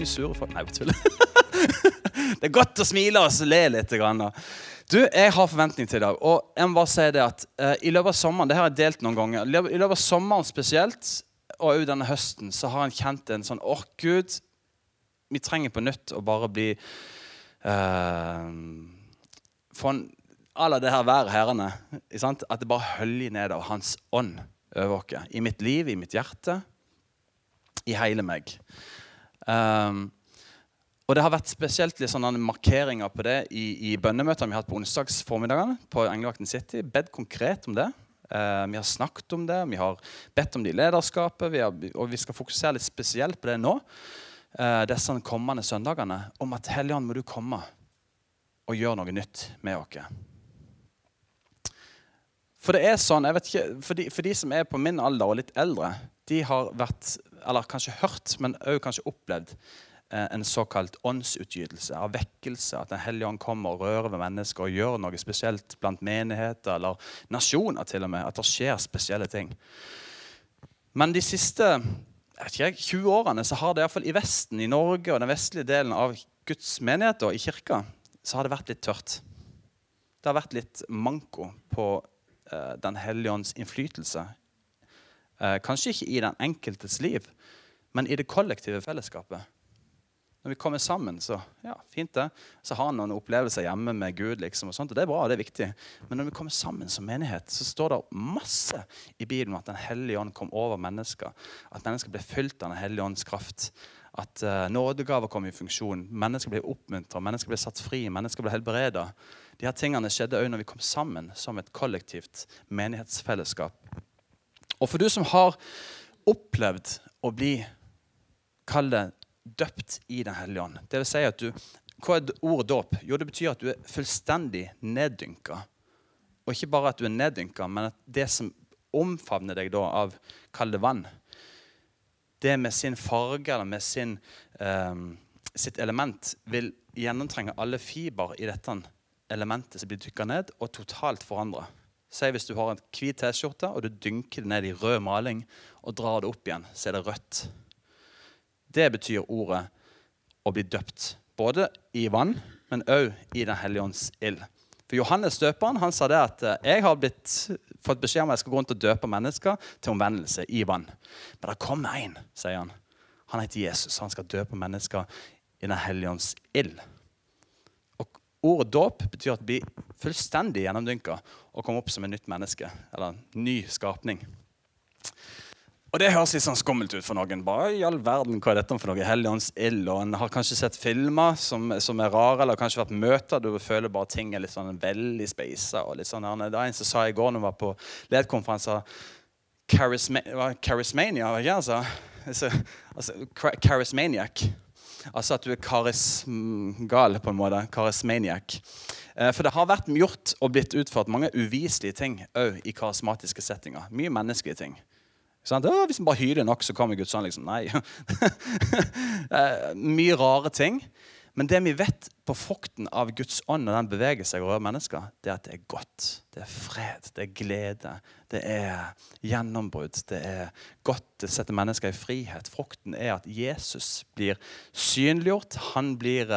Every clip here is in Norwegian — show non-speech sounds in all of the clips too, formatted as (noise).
mye sure folk Nei, tuller. (laughs) det er godt å smile og le litt. Grann. Du, Jeg har forventning til i dag. Og jeg må bare si det at uh, I løpet av sommeren det har jeg delt noen ganger, i løpet av sommeren spesielt, og òg denne høsten, så har jeg kjent en sånn Åh, oh, Gud, vi trenger på nytt å bare bli uh, Få alle det her været herrene. At det bare høljer ned av Hans ånd over oss. I mitt liv, i mitt hjerte, i hele meg. Um, og Det har vært spesielt litt sånne markeringer på det i, i bønnemøtene vi har hatt på onsdagsformiddagene på Englevakten City. Bedt konkret om det. Uh, vi har snakket om det, vi har bedt om det i lederskapet. Vi har, og vi skal fokusere litt spesielt på det nå, uh, disse kommende søndagene. Om at Helligånd, må du komme og gjøre noe nytt med oss. For det er sånn, jeg vet ikke, for de, for de, som er på min alder og litt eldre, de har vært, eller kanskje hørt, men òg kanskje opplevd eh, en såkalt åndsutgytelse av vekkelse. At Den hellige ånd kommer og rører ved mennesker og gjør noe spesielt blant menigheter eller nasjoner. til og med, At det skjer spesielle ting. Men de siste ikke, 20 årene så har det iallfall i Vesten, i Norge og den vestlige delen av Guds menigheter i kirka, så har det vært litt tørt. Det har vært litt manko på Eh, Den hellige ånds innflytelse. Eh, kanskje ikke i den enkeltes liv, men i det kollektive fellesskapet. Når vi kommer sammen, så ja, fint det. Så har han noen opplevelser hjemme med Gud. liksom, og sånt, og Det er bra, det er viktig. Men når vi kommer sammen som menighet, så står det masse i Bibelen at Den hellige ånd kom over mennesker. At mennesker ble fylt av Den hellige ånds kraft. At uh, nådegaver kom i funksjon. Mennesker ble oppmuntra, mennesker ble satt fri, mennesker ble helbreda. De her tingene skjedde òg når vi kom sammen som et kollektivt menighetsfellesskap. Og for du som har opplevd å bli Kall det døpt i Den hellige ånd. Det vil si at du, Hva er ordet dåp? Jo, det betyr at du er fullstendig neddynka. Og ikke bare at du er neddynka, men at det som omfavner deg da av Kall vann, det med sin farge eller med sin, um, sitt element vil gjennomtrenge alle fiber i dette elementet som blir dykka ned, og totalt forandra. Si hvis du har en hvit T-skjorte og du dynker det ned i rød maling og drar det opp igjen, så er det rødt. Det betyr ordet å bli døpt. Både i vann, men òg i Den hellige ånds ild. For Johannes døperen han sa det at eh, jeg har blitt, fått beskjed om at jeg skal gå rundt og døpe mennesker til omvendelse i vann. Men det kommer en, sier han. Han heter Jesus. Han skal døpe mennesker i Den hellige ånds ild. Ordet dåp betyr at bli fullstendig gjennomdynka og komme opp som et nytt menneske. Eller en ny skapning. Og Det høres litt sånn skummelt ut for noen. Bare i all verden, hva er dette for noe? Helligånds ild. Og en har kanskje sett filmer som, som, er rare, eller kanskje vært møter du føler bare ting er litt sånn veldig speisa. Og sånn, det var en som sa i går når vi var på ledkonferanser Charisma, Charismania, hva ikke altså? altså, altså Charismaniac. Altså at du er karismgal, på en måte. Karismaniac. Eh, for det har vært gjort og blitt utført mange uviselige ting òg i karismatiske settinger. Mye menneskelige ting. Sånn, hvis man bare hyler nok, så kommer Guds ånd. Liksom. Nei. (laughs) Eh, mye rare ting. Men det vi vet på frukten av Guds ånd når den beveger seg over mennesker, det er at det er godt, det er fred, det er glede, det er gjennombrudd. Det er godt, det setter mennesker i frihet. Frukten er at Jesus blir synliggjort. Han, blir,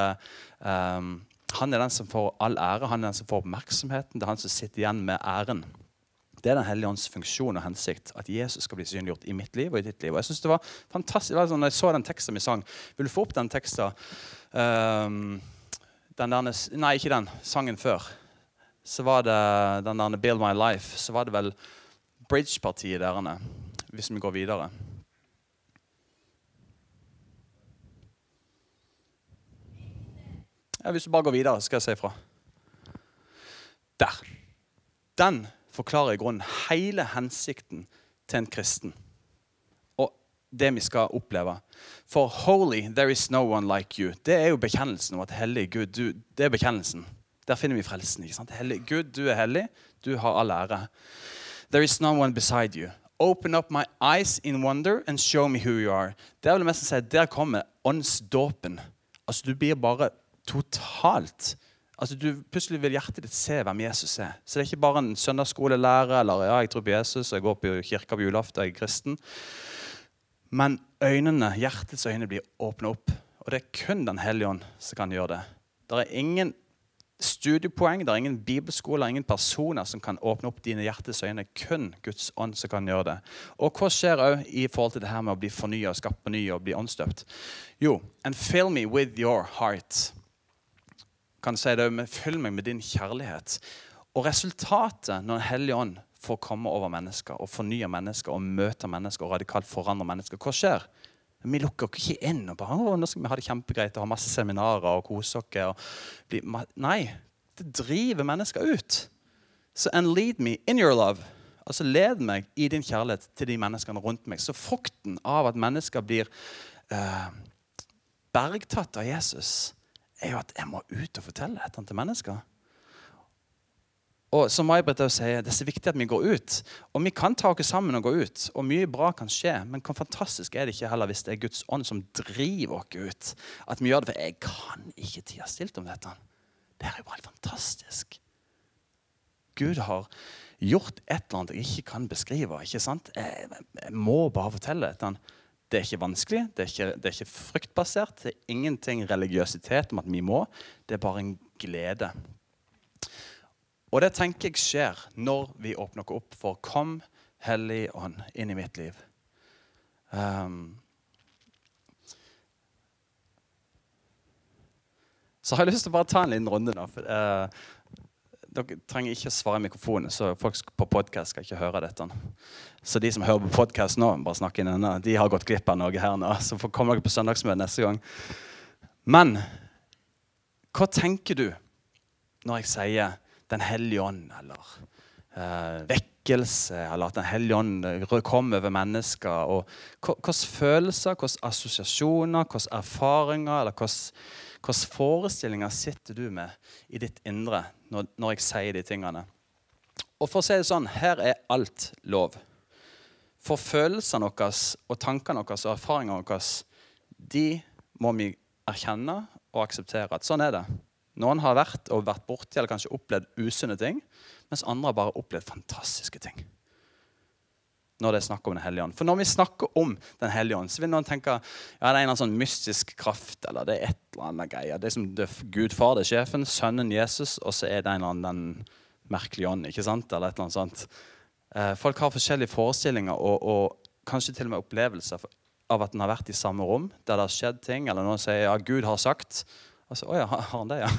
um, han er den som får all ære, han er den som får oppmerksomheten. Det er han som sitter igjen med æren. Det er Den hellige ånds funksjon og hensikt. At Jesus skal bli synliggjort i mitt liv og i ditt liv. Og jeg synes det var fantastisk, det sånn, når jeg så den teksten vi sang Vil du få opp den teksten? Um, den derne, nei, ikke den. Sangen før. Så var det den der 'Build My Life'. Så var det vel Bridge-partiet derene, hvis vi går videre. Ja, hvis du bare går videre, skal jeg si ifra. Der. Den forklarer i grunnen hele hensikten til en kristen og det vi skal oppleve. For holy, there is no one like you. Det er jo bekjennelsen om at hellig Gud, du, det er bekjennelsen. Der finner vi frelsen. ikke sant? Hellig, Gud, du er hellig. Du har all ære. There is no one beside you. Open up my eyes in wonder and show me who you are. Der vil jeg mest si, der kommer åndsdåpen. Altså, du blir bare totalt altså du, Plutselig vil hjertet ditt se hvem Jesus er. Så det er ikke bare en søndagsskolelærer eller ja, jeg tror på Jesus og jeg går på kirka på julaften, jeg er kristen. Men øynene, hjertets øyne blir åpna opp. Og det er kun Den hellige ånd som kan gjøre det. Det er ingen studiepoeng, det er ingen bibelskoler, ingen personer som kan åpne opp dine hjertes øyne. Kun Guds ånd som kan gjøre det. Og hva skjer òg i forhold til det her med å bli fornya og skapt på ny og bli åndsdøpt? Jo, and fill me with your heart. Kan si det med, Fyll meg med din kjærlighet. Og resultatet når Den hellige ånd får komme over mennesker og fornye mennesker og møte mennesker og radikalt forandre mennesker, hva skjer? Vi lukker ikke inn og bare nå skal vi ha det kjempegreit og ha masse seminarer og kose oss. Nei, det driver mennesker ut. Så and lead me in your love. Altså Led meg i din kjærlighet til de menneskene rundt meg. Så frukten av at mennesker blir eh, bergtatt av Jesus, er jo at jeg må ut og fortelle dette til mennesker. Og som May-Britt sier, Det er så viktig at vi går ut. Og vi kan ta oss sammen og gå ut, og mye bra kan skje. Men hvor fantastisk er det ikke heller hvis det er Guds ånd som driver oss ut? At vi gjør det, for Jeg kan ikke tie stilt om dette. Det er jo bare fantastisk. Gud har gjort et eller annet jeg ikke kan beskrive. ikke sant? Jeg, jeg må bare fortelle dette. Det er ikke vanskelig, det er ikke, det er ikke fryktbasert. Det er ingenting religiøsitet om at vi må. Det er bare en glede. Og det tenker jeg skjer når vi åpner opp for 'Kom, Hellig Ånd, inn i mitt liv'. Um, så har jeg lyst til å bare ta en liten runde nå. For, uh, dere trenger ikke å svare i mikrofonen, så folk på podkast skal ikke høre dette. Så de som hører på podkast nå, bare snakke inn denne, de har gått glipp av noe her nå. Så får komme dere på søndagsmøte neste gang. Men hva tenker du når jeg sier den hellige ånd, eller eh, vekkelse, eller at Den hellige ånd kom over mennesker. og Hvilke følelser, hvilke assosiasjoner, hvilke erfaringer eller hvilke forestillinger sitter du med i ditt indre når, når jeg sier de tingene? Og for å si det sånn, her er alt lov. For følelsene våre og tankene våre og erfaringene våre, de må vi erkjenne og akseptere at sånn er det. Noen har vært og vært borti eller kanskje opplevd usunne ting, mens andre har bare opplevd fantastiske ting. Når det er snakk om Den hellige ånd. For når vi snakker om Den hellige ånd, så vil noen tenke ja, det er en sånn mystisk kraft eller det er et eller annet greie. Det er som det Gud far, det er sjefen, sønnen Jesus, og så er det en eller annen merkelige ånd. ikke sant? Eller et eller annet sånt. Eh, folk har forskjellige forestillinger og, og, kanskje til og med opplevelser av at den har vært i samme rom der det har skjedd ting, eller noen sier ja, Gud har sagt. Altså, Å ja, har han det, ja?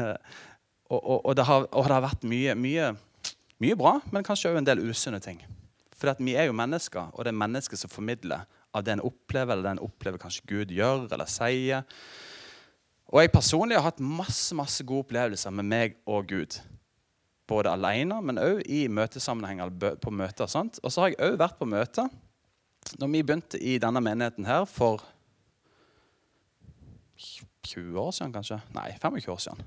(laughs) og, og, og, det har, og, det har, vært mye, mye, mye bra, men kanskje òg en del usunne ting. For vi er jo mennesker, og det er mennesker som formidler av det en opplever, eller det en opplever kanskje Gud gjør eller sier. Og jeg personlig har hatt masse masse gode opplevelser med meg og Gud. Både alene, men òg i møtesammenhenger på møter. Sant? Og så har jeg òg vært på møter. Når vi begynte i denne menigheten her for 20 år siden, kanskje? Nei, 25 år siden.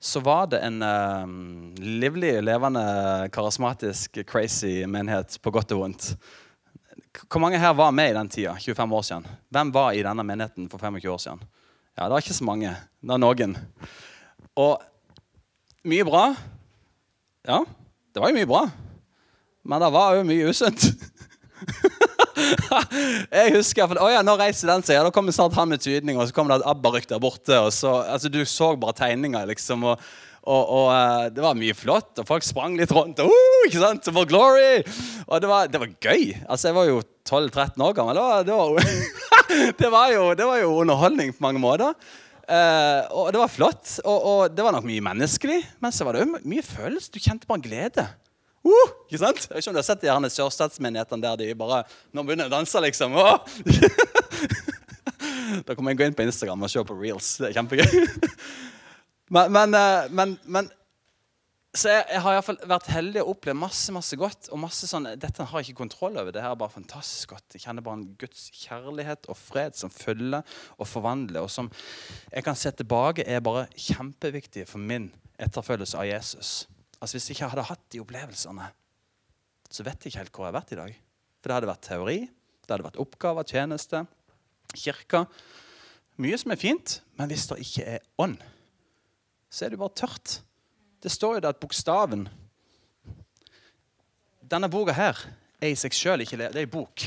Så var det en um, livlig, levende, karismatisk, crazy menighet på godt og vondt. Hvor mange her var med i den tida? 25 år siden? Hvem var i denne menigheten for 25 år siden? Ja, Det var ikke så mange. Det var noen. Og mye bra. Ja, det var jo mye bra. Men det var jo mye usunt. (laughs) (laughs) jeg husker for, oh ja, Nå reiser den seg, ja, da kommer snart han med tydning, og så kommer det et ABBA-rykt der borte. og så, altså Du så bare tegninger, liksom. og, og, og uh, Det var mye flott, og folk sprang litt rundt. Og, uh, ikke sant, For glory! Og det var, det var gøy. Altså, Jeg var jo 12-13 år gammel. Det, var, (laughs) det, var jo, det var jo underholdning på mange måter. Uh, og det var flott, og, og, det var nok mye menneskelig. Men så var det jo mye følelse. Du kjente bare glede. Uh, ikke sant? Jeg vet ikke om du har sett de herne sørstatsmenighetene der de bare Nå begynner å danse, liksom. (laughs) da kan man gå inn på Instagram og se på reels. Det er kjempegøy. (laughs) men, men, eh, men, men, så jeg, jeg har i fall vært heldig og opplevd masse masse godt. og masse sånn, Dette har jeg ikke kontroll over. Det her er bare fantastisk godt. Jeg kjenner bare en Guds kjærlighet og fred som følger og forvandler. Og som jeg kan se tilbake er bare kjempeviktig for min etterfølgelse av Jesus. Altså Hvis jeg ikke hadde hatt de opplevelsene, så vet jeg ikke helt hvor jeg har vært i dag. For det hadde vært teori, det hadde vært oppgaver, tjeneste, kirka. Mye som er fint, men hvis det ikke er ånd, så er det bare tørt. Det står jo der at bokstaven Denne boka her er i seg sjøl ikke Det er en bok.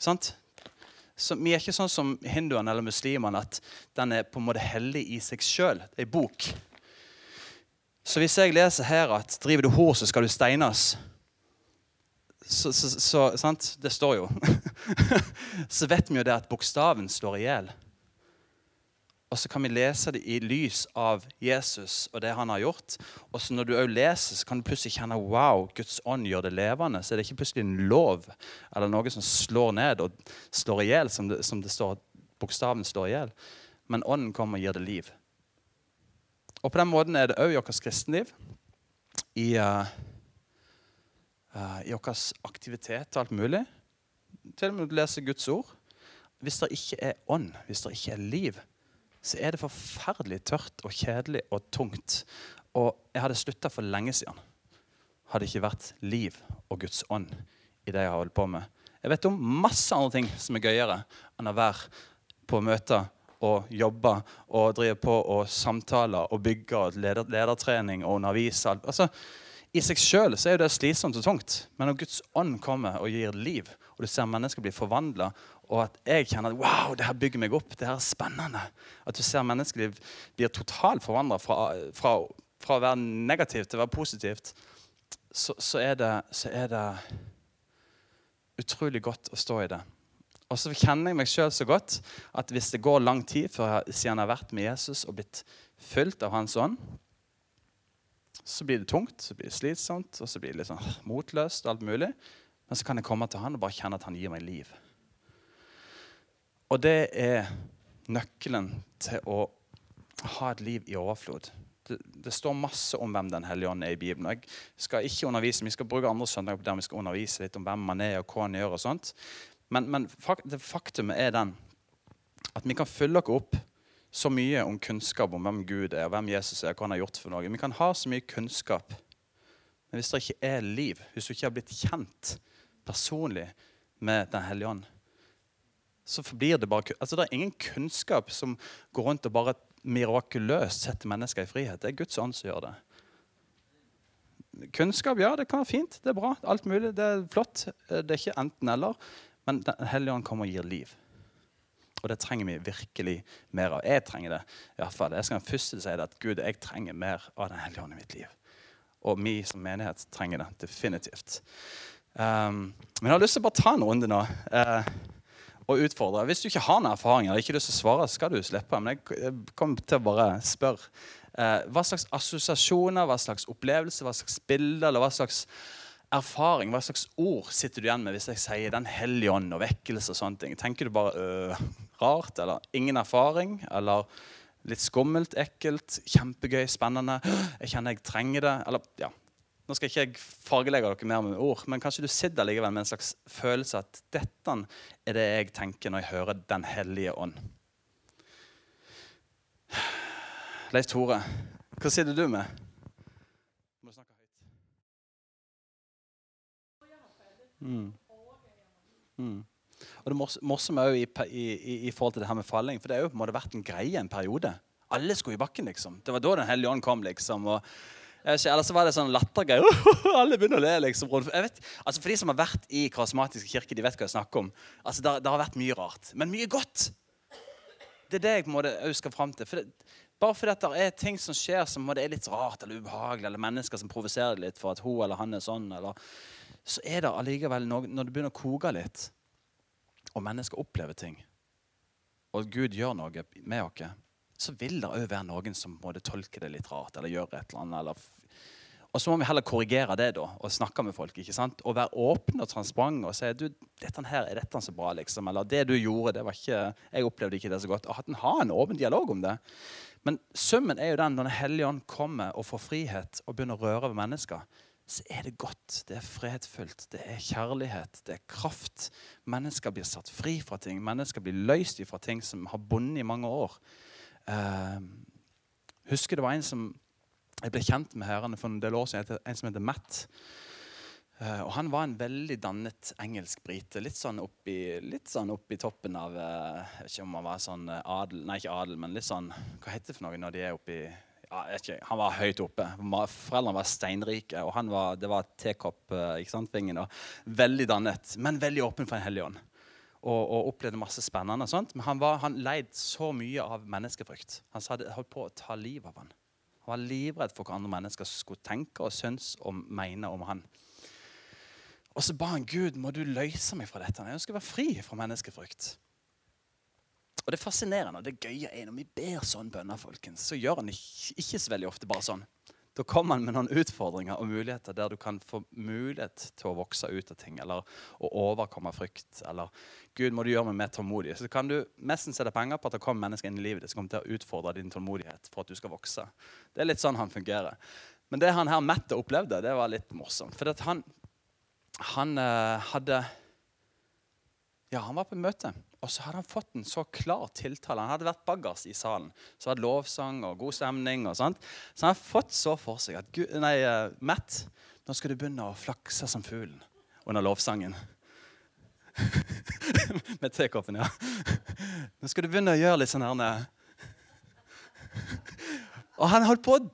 Sant? Så vi er ikke sånn som hinduene eller muslimene at den er på en måte hellig i seg sjøl. Det er en bok. Så hvis jeg leser her at 'driver du hår, så skal du steines', så, så, så sant? Det står jo. (laughs) så vet vi jo det at bokstaven slår i hjel. Og så kan vi lese det i lys av Jesus og det han har gjort. Og så når du også leser, så kan du plutselig kjenne wow, Guds ånd gjør det levende. Så er det ikke plutselig en lov eller noe som slår ned og slår i hjel, som, det, som det står, bokstaven slår i hjel. Men ånden kommer og gir det liv. Og på den måten er det òg i vårt kristenliv. I, uh, uh, I vår aktivitet og alt mulig. Til og med å lese Guds ord. Hvis det ikke er ånd, hvis det ikke er liv, så er det forferdelig tørt og kjedelig og tungt. Og jeg hadde slutta for lenge siden. Hadde ikke vært liv og Guds ånd i det jeg har holdt på med. Jeg vet om masse andre ting som er gøyere enn å være på møter og jobbe og drive på og samtale og bygge og leder, ledertrening og undervise. Altså, I seg sjøl er det slitsomt og tungt, men når Guds ånd kommer og gir liv, og du ser mennesker bli forvandla og at jeg kjenner at wow, det her bygger meg opp. Det her er spennende. At du ser menneskeliv blir totalt forvandla fra, fra, fra, å være negativt til å være positivt. Så, så, er det, så, er det, utrolig godt å stå i det. Og så kjenner jeg meg sjøl så godt at hvis det går lang tid før jeg, siden jeg har vært med Jesus og blitt fylt av Hans ånd, så blir det tungt, så blir det slitsomt, og så blir det litt sånn motløst. og alt mulig. Men så kan jeg komme til han og bare kjenne at han gir meg liv. Og det er nøkkelen til å ha et liv i overflod. Det, det står masse om hvem Den hellige ånd er i Bibelen. Jeg skal ikke undervise, Vi skal bruke andre søndager på der vi skal undervise litt om hvem man er og hva han gjør. og sånt. Men, men det faktumet er den at vi kan fylle oss opp så mye om kunnskap om hvem Gud er, hvem Jesus er, hva han har gjort for noe. Vi kan ha så mye kunnskap, men hvis det ikke er liv, hvis du ikke har blitt kjent personlig med Den hellige ånd, så forblir det bare altså Det er ingen kunnskap som går rundt og bare mirakuløst setter mennesker i frihet. Det er Guds ånd som gjør det. Kunnskap, ja, det kan være fint. Det er bra. Alt mulig. Det er flott. Det er ikke enten-eller. Men Den hellige ånd kommer og gir liv. Og det trenger vi virkelig mer av. Jeg trenger det. i hvert fall. Jeg skal først si det at Gud, jeg trenger mer av Den hellige ånd i mitt liv. Og vi som menighet trenger det definitivt. Um, men jeg har lyst til å bare ta en runde nå. Uh, og utfordre. Hvis du ikke har noen erfaring eller ikke lyst til å svare, skal du slippe. Men jeg kommer til å bare spørre. Uh, hva slags assosiasjoner, hva slags opplevelser, hva slags bilder eller hva slags erfaring, hva slags ord sitter du igjen med hvis jeg sier Den hellige ånd og vekkelse og sånne ting? Tenker du bare øh, rart eller ingen erfaring? Eller litt skummelt, ekkelt, kjempegøy, spennende? Jeg kjenner jeg trenger det. Eller ja, nå skal ikke jeg fargelegge dere mer med ord, men kanskje du sitter likevel med en slags følelse at dette er det jeg tenker når jeg hører Den hellige ånd. Leif Tore, hva sitter du med? Du må snakke høyt. Mm. Mm. Og Det morsomme er jo i, i, i, forhold til det her med falling, for det er jo på en måte vært en greie en periode. Alle skulle i bakken, liksom. Det var da Den hellige ånd kom. liksom, og eller så var det sånn lattergreier. (laughs) Alle begynner å le. liksom. Vet, altså For de som har vært i karismatisk kirker, de vet hva jeg snakker om. Altså Det, det har vært mye rart, men mye godt. Det er det jeg på en måte skal fram til. For det, bare fordi at det er ting som skjer som det er litt rart eller ubehagelig, eller mennesker som provoserer litt for at hun eller han er sånn, eller, så er det allikevel noe, når det begynner å koke litt, og mennesker opplever ting, og Gud gjør noe med oss så vil det òg være noen som måtte tolke det litt rart eller gjøre et eller annet. Eller og så må vi heller korrigere det da, og snakke med folk. ikke sant? Og være åpne og transparente og si du, dette her, er dette så bra. liksom, Eller det du gjorde, det var ikke, jeg opplevde ikke det så godt. Og at en har en åpen dialog om det. Men summen er jo den når Den hellige ånd kommer og får frihet og begynner å røre ved mennesker, så er det godt. Det er fredfullt. Det er kjærlighet. Det er kraft. Mennesker blir satt fri fra ting. Mennesker blir løst fra ting som har bundet i mange år. Uh, husker det var en som jeg ble kjent med her for en del år siden. En som heter Matt. Uh, og Han var en veldig dannet engelsk brite. Litt sånn oppi, litt sånn oppi toppen av uh, Jeg vet ikke om han var sånn eh, adel Nei, ikke adel, men litt sånn Hva heter det for noe når de er oppi ja, ikke, Han var høyt oppe. Foreldrene var steinrike, og han var, det var tekopp. Ikke sant, vingen, og Veldig dannet, men veldig åpen for en hellig ånd. og, og opplevde masse spennende. og sånt, Men han, var, han leid så mye av menneskefrykt. Han sa det holdt på å ta livet av han. Han var livredd for hva andre mennesker skulle tenke og synes og mene om han. Og så ba han Gud må du løse meg fra dette. Jeg ønsker å være fri fra menneskefrykt. Og Det er fascinerende og det gøye er når vi ber sånn bønner, folkens, så gjør han ikke så veldig ofte bare sånn. Da kommer han med noen utfordringer og muligheter der du kan få mulighet til å vokse ut av ting eller å overkomme frykt. Eller 'Gud, må du gjøre meg mer tålmodig.' Så kan du nesten sette penger på at det kommer mennesker inn i livet ditt som kommer til å utfordre din tålmodighet for at du skal vokse. Det er litt sånn han fungerer. Men det han her Mette opplevde, det var litt morsomt. For han, han uh, hadde Ja, han var på møte. Og så hadde han fått en så klar tiltale. Han hadde vært baggers i salen. Så hadde lovsang og god stemning. og sånt. Så han hadde fått så for seg at Gud, nei, uh, Matt, nå skal du begynne å flakse som fuglen under lovsangen. (laughs) Med tekoppen, ja. Nå skal du begynne å gjøre litt sånn her Og han holdt på å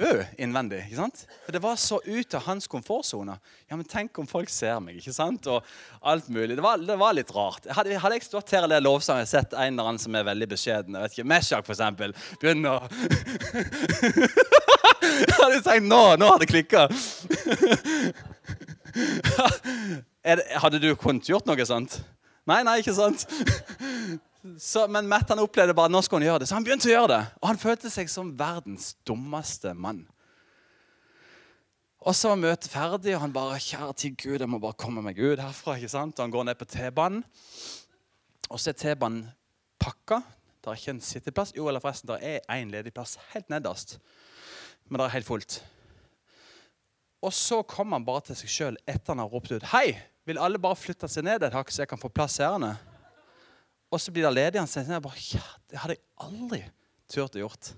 dø innvendig. ikke sant? For Det var så ut av hans komfortsone. Ja, men tenk om folk ser meg, ikke sant? Og alt mulig. Det var, det var litt rart. Hadde, hadde, jeg stått her og lovsang og sett en eller annen som er veldig beskjeden, jeg vet ikke, Meshach eksempel, begynne å (laughs) Hadde jeg tenkt nå, nå har det klikka. (laughs) hadde du kunnet gjort noe sånt? Nei, nei, ikke sant? Så, men Matt han opplevde bare at nå skulle han gjøre det, så han begynte å gjøre det. Og han følte seg som verdens dummeste mann. Og så var møtet ferdig, og han bare Kjære til Gud, jeg må bare komme meg ut herfra. ikke sant? Og han går ned på T-banen, og så er T-banen pakka. Det er ikke en sitteplass. Jo, eller forresten, det er én ledig plass helt nederst. Men det er helt fullt. Og så kommer han bare til seg sjøl etter han har ropt ut Hei, vil alle bare flytte seg ned et hakk, så jeg kan få plass herende? Og så blir det ledig. Han sier bare, ja, det hadde jeg aldri turt å gjort.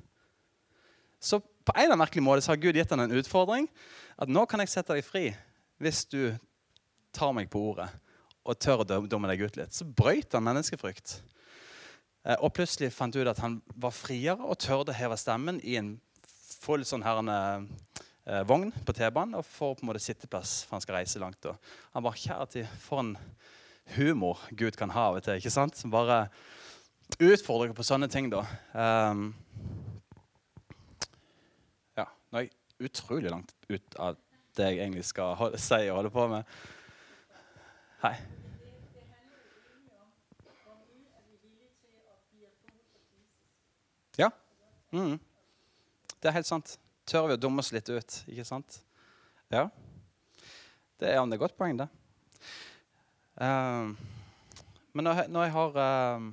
Så på en eller annen merkelig måte så har Gud gitt han en utfordring. At nå kan jeg sette deg fri hvis du tar meg på ordet og tør å dumme deg ut litt. Så brøyt han menneskefrykt. Eh, og plutselig fant ut at han var friere og tørde å heve stemmen i en full sånn herrende eh, vogn på T-banen og får på en måte sitteplass, for han skal reise langt. Og han bare kjære til, for en humor Gud kan ha av og til. ikke sant? Som bare utfordrer på sånne ting, da. Um, ja, nå er jeg utrolig langt ut av det jeg egentlig skal holde, si og holde på med. Hei. Ja. Mm. Det er helt sant. Tør vi å dumme oss litt ut, ikke sant? Ja. Det er et godt poeng, det. Uh, men når jeg, når jeg har uh,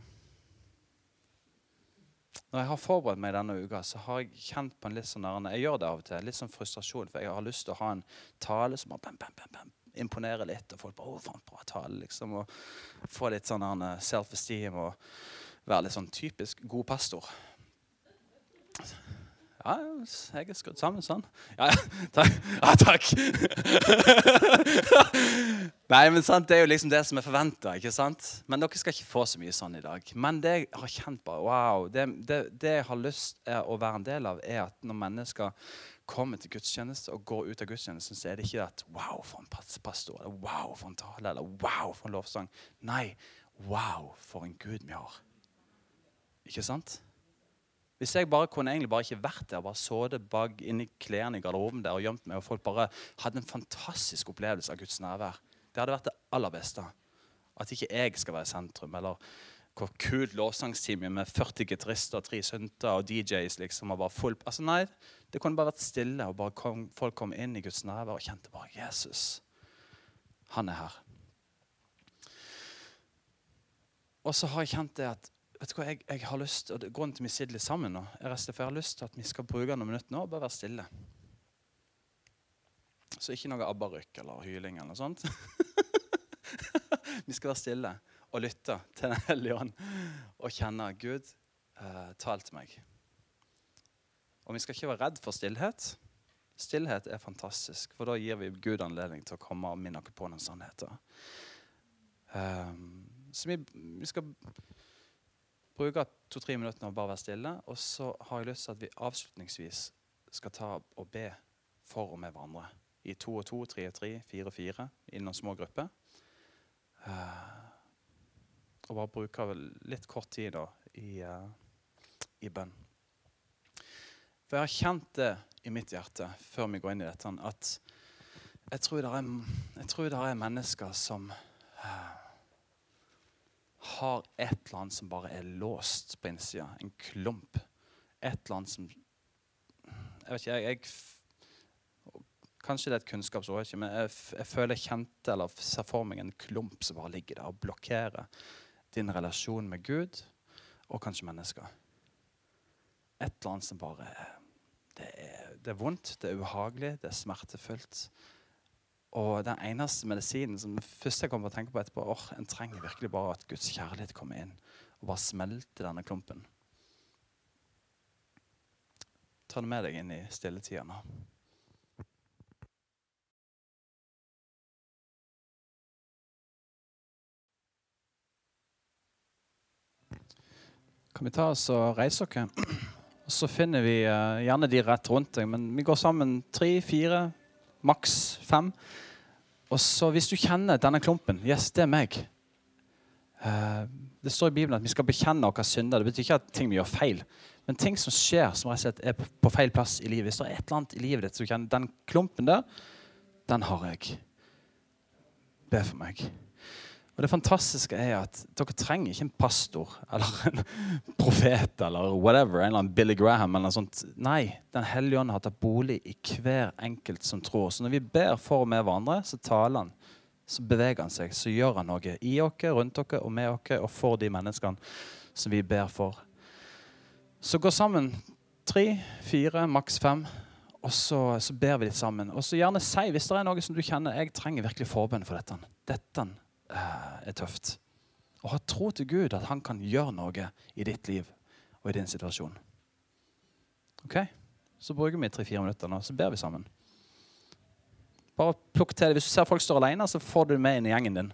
Når jeg har forberedt meg denne uka, så har jeg kjent på en litt sånn Jeg gjør det av og til. Litt sånn frustrasjon, for jeg har lyst til å ha en tale som bam, bam, bam, bam, imponerer litt. Og folk bare 'Å, faen, bra tale', liksom. Og få litt sånn self-esteem og være litt sånn typisk god pastor. Ja, jeg er skrudd sammen sånn. Ja, (laughs) takk. Ja, takk. (laughs) Nei, men sant, Det er jo liksom det som er forventa. Men dere skal ikke få så mye sånn i dag. Men det jeg har kjent på, wow, det, det, det jeg har lyst til å være en del av, er at når mennesker kommer til gudstjeneste og går ut av gudstjenesten, så er det ikke at wow, for en pastor, eller wow, for en tale, eller wow, for en lovsang. Nei, wow, for en Gud vi har. Ikke sant? Hvis jeg bare kunne egentlig bare ikke vært der, bare sittet bak inni klærne i garderoben der og gjemt meg, og folk bare hadde en fantastisk opplevelse av Guds nærvær Det hadde vært det aller beste. At ikke jeg skal være i sentrum. Eller hvor kult lovsangsteam med 40 gitarister, tre synter og DJs. liksom, og bare full... Altså Nei, det kunne bare vært stille, og bare kom, folk kom inn i Guds nærvær og kjente bare Jesus. Han er her. Og så har jeg kjent det at vet du hva, jeg, jeg har lyst, og Grunnen til vi sitter litt sammen nå, er at jeg har lyst til at vi skal bruke noen minutter nå og bare være stille. Så ikke noe abbarykk eller hyling eller noe sånt. (laughs) vi skal være stille og lytte til Den hellige ånd og kjenne Gud eh, tal til meg. Og vi skal ikke være redd for stillhet. Stillhet er fantastisk, for da gir vi Gud anledning til å komme og minne oss på noen sannheter. Um, så vi, vi skal bruke to-tre minutter og bare være stille. Og så har jeg lyst til at vi avslutningsvis skal ta og be for og med hverandre. I to og to, tre og tre, fire og fire, i noen små grupper. Uh, og bare bruke litt kort tid da, i, uh, i bønn. For jeg har kjent det i mitt hjerte før vi går inn i dette, at jeg tror det er, er mennesker som uh, har et eller annet som bare er låst på innsida. En klump. Et eller annet som Jeg vet ikke, jeg, jeg Kanskje det er et kunnskapsord, men jeg, jeg, føler jeg kjente eller ser for meg en klump som bare ligger der og blokkerer din relasjon med Gud og kanskje mennesker. Et eller annet som bare det er, det er vondt, det er ubehagelig, det er smertefullt. Og den eneste medisinen som først jeg kommer til å tenke på etterpå, åh, En trenger virkelig bare at Guds kjærlighet kommer inn og bare smelter denne klumpen. Ta det med deg inn i stilletida nå. Kan vi ta oss og reise oss? Og så finner vi uh, gjerne de rett rundt deg, men vi går sammen tre, fire, maks fem. Og så hvis du kjenner denne klumpen Yes, det er meg. Uh, det står i Bibelen at vi skal bekjenne våre synder. Det betyr ikke at ting vi gjør feil, men ting som skjer som er på feil plass i livet. Hvis det er et eller annet i livet ditt du kjenner den klumpen der, den har jeg. Be for meg. Og Det fantastiske er at dere trenger ikke en pastor eller en profet eller whatever, en eller annen Billy Graham. eller noe sånt. Nei, Den hellige ånd har tatt bolig i hver enkelt som tror. Så når vi ber for og med hverandre, så taler han. Så beveger han seg, så gjør han noe i oss, rundt oss og med oss og for de menneskene som vi ber for. Så gå sammen. Tre, fire, maks fem. Og så, så, ber vi litt sammen. Og så gjerne si hvis det er noe som du kjenner jeg trenger virkelig forbønn for dette. Dette er tøft. Og ha tro til Gud at han kan gjøre noe i ditt liv og i din situasjon. Ok? Så bruker vi tre-fire minutter nå, så ber vi sammen. Bare plukk til det. Hvis du ser folk står alene, så får du det med inn i gjengen din.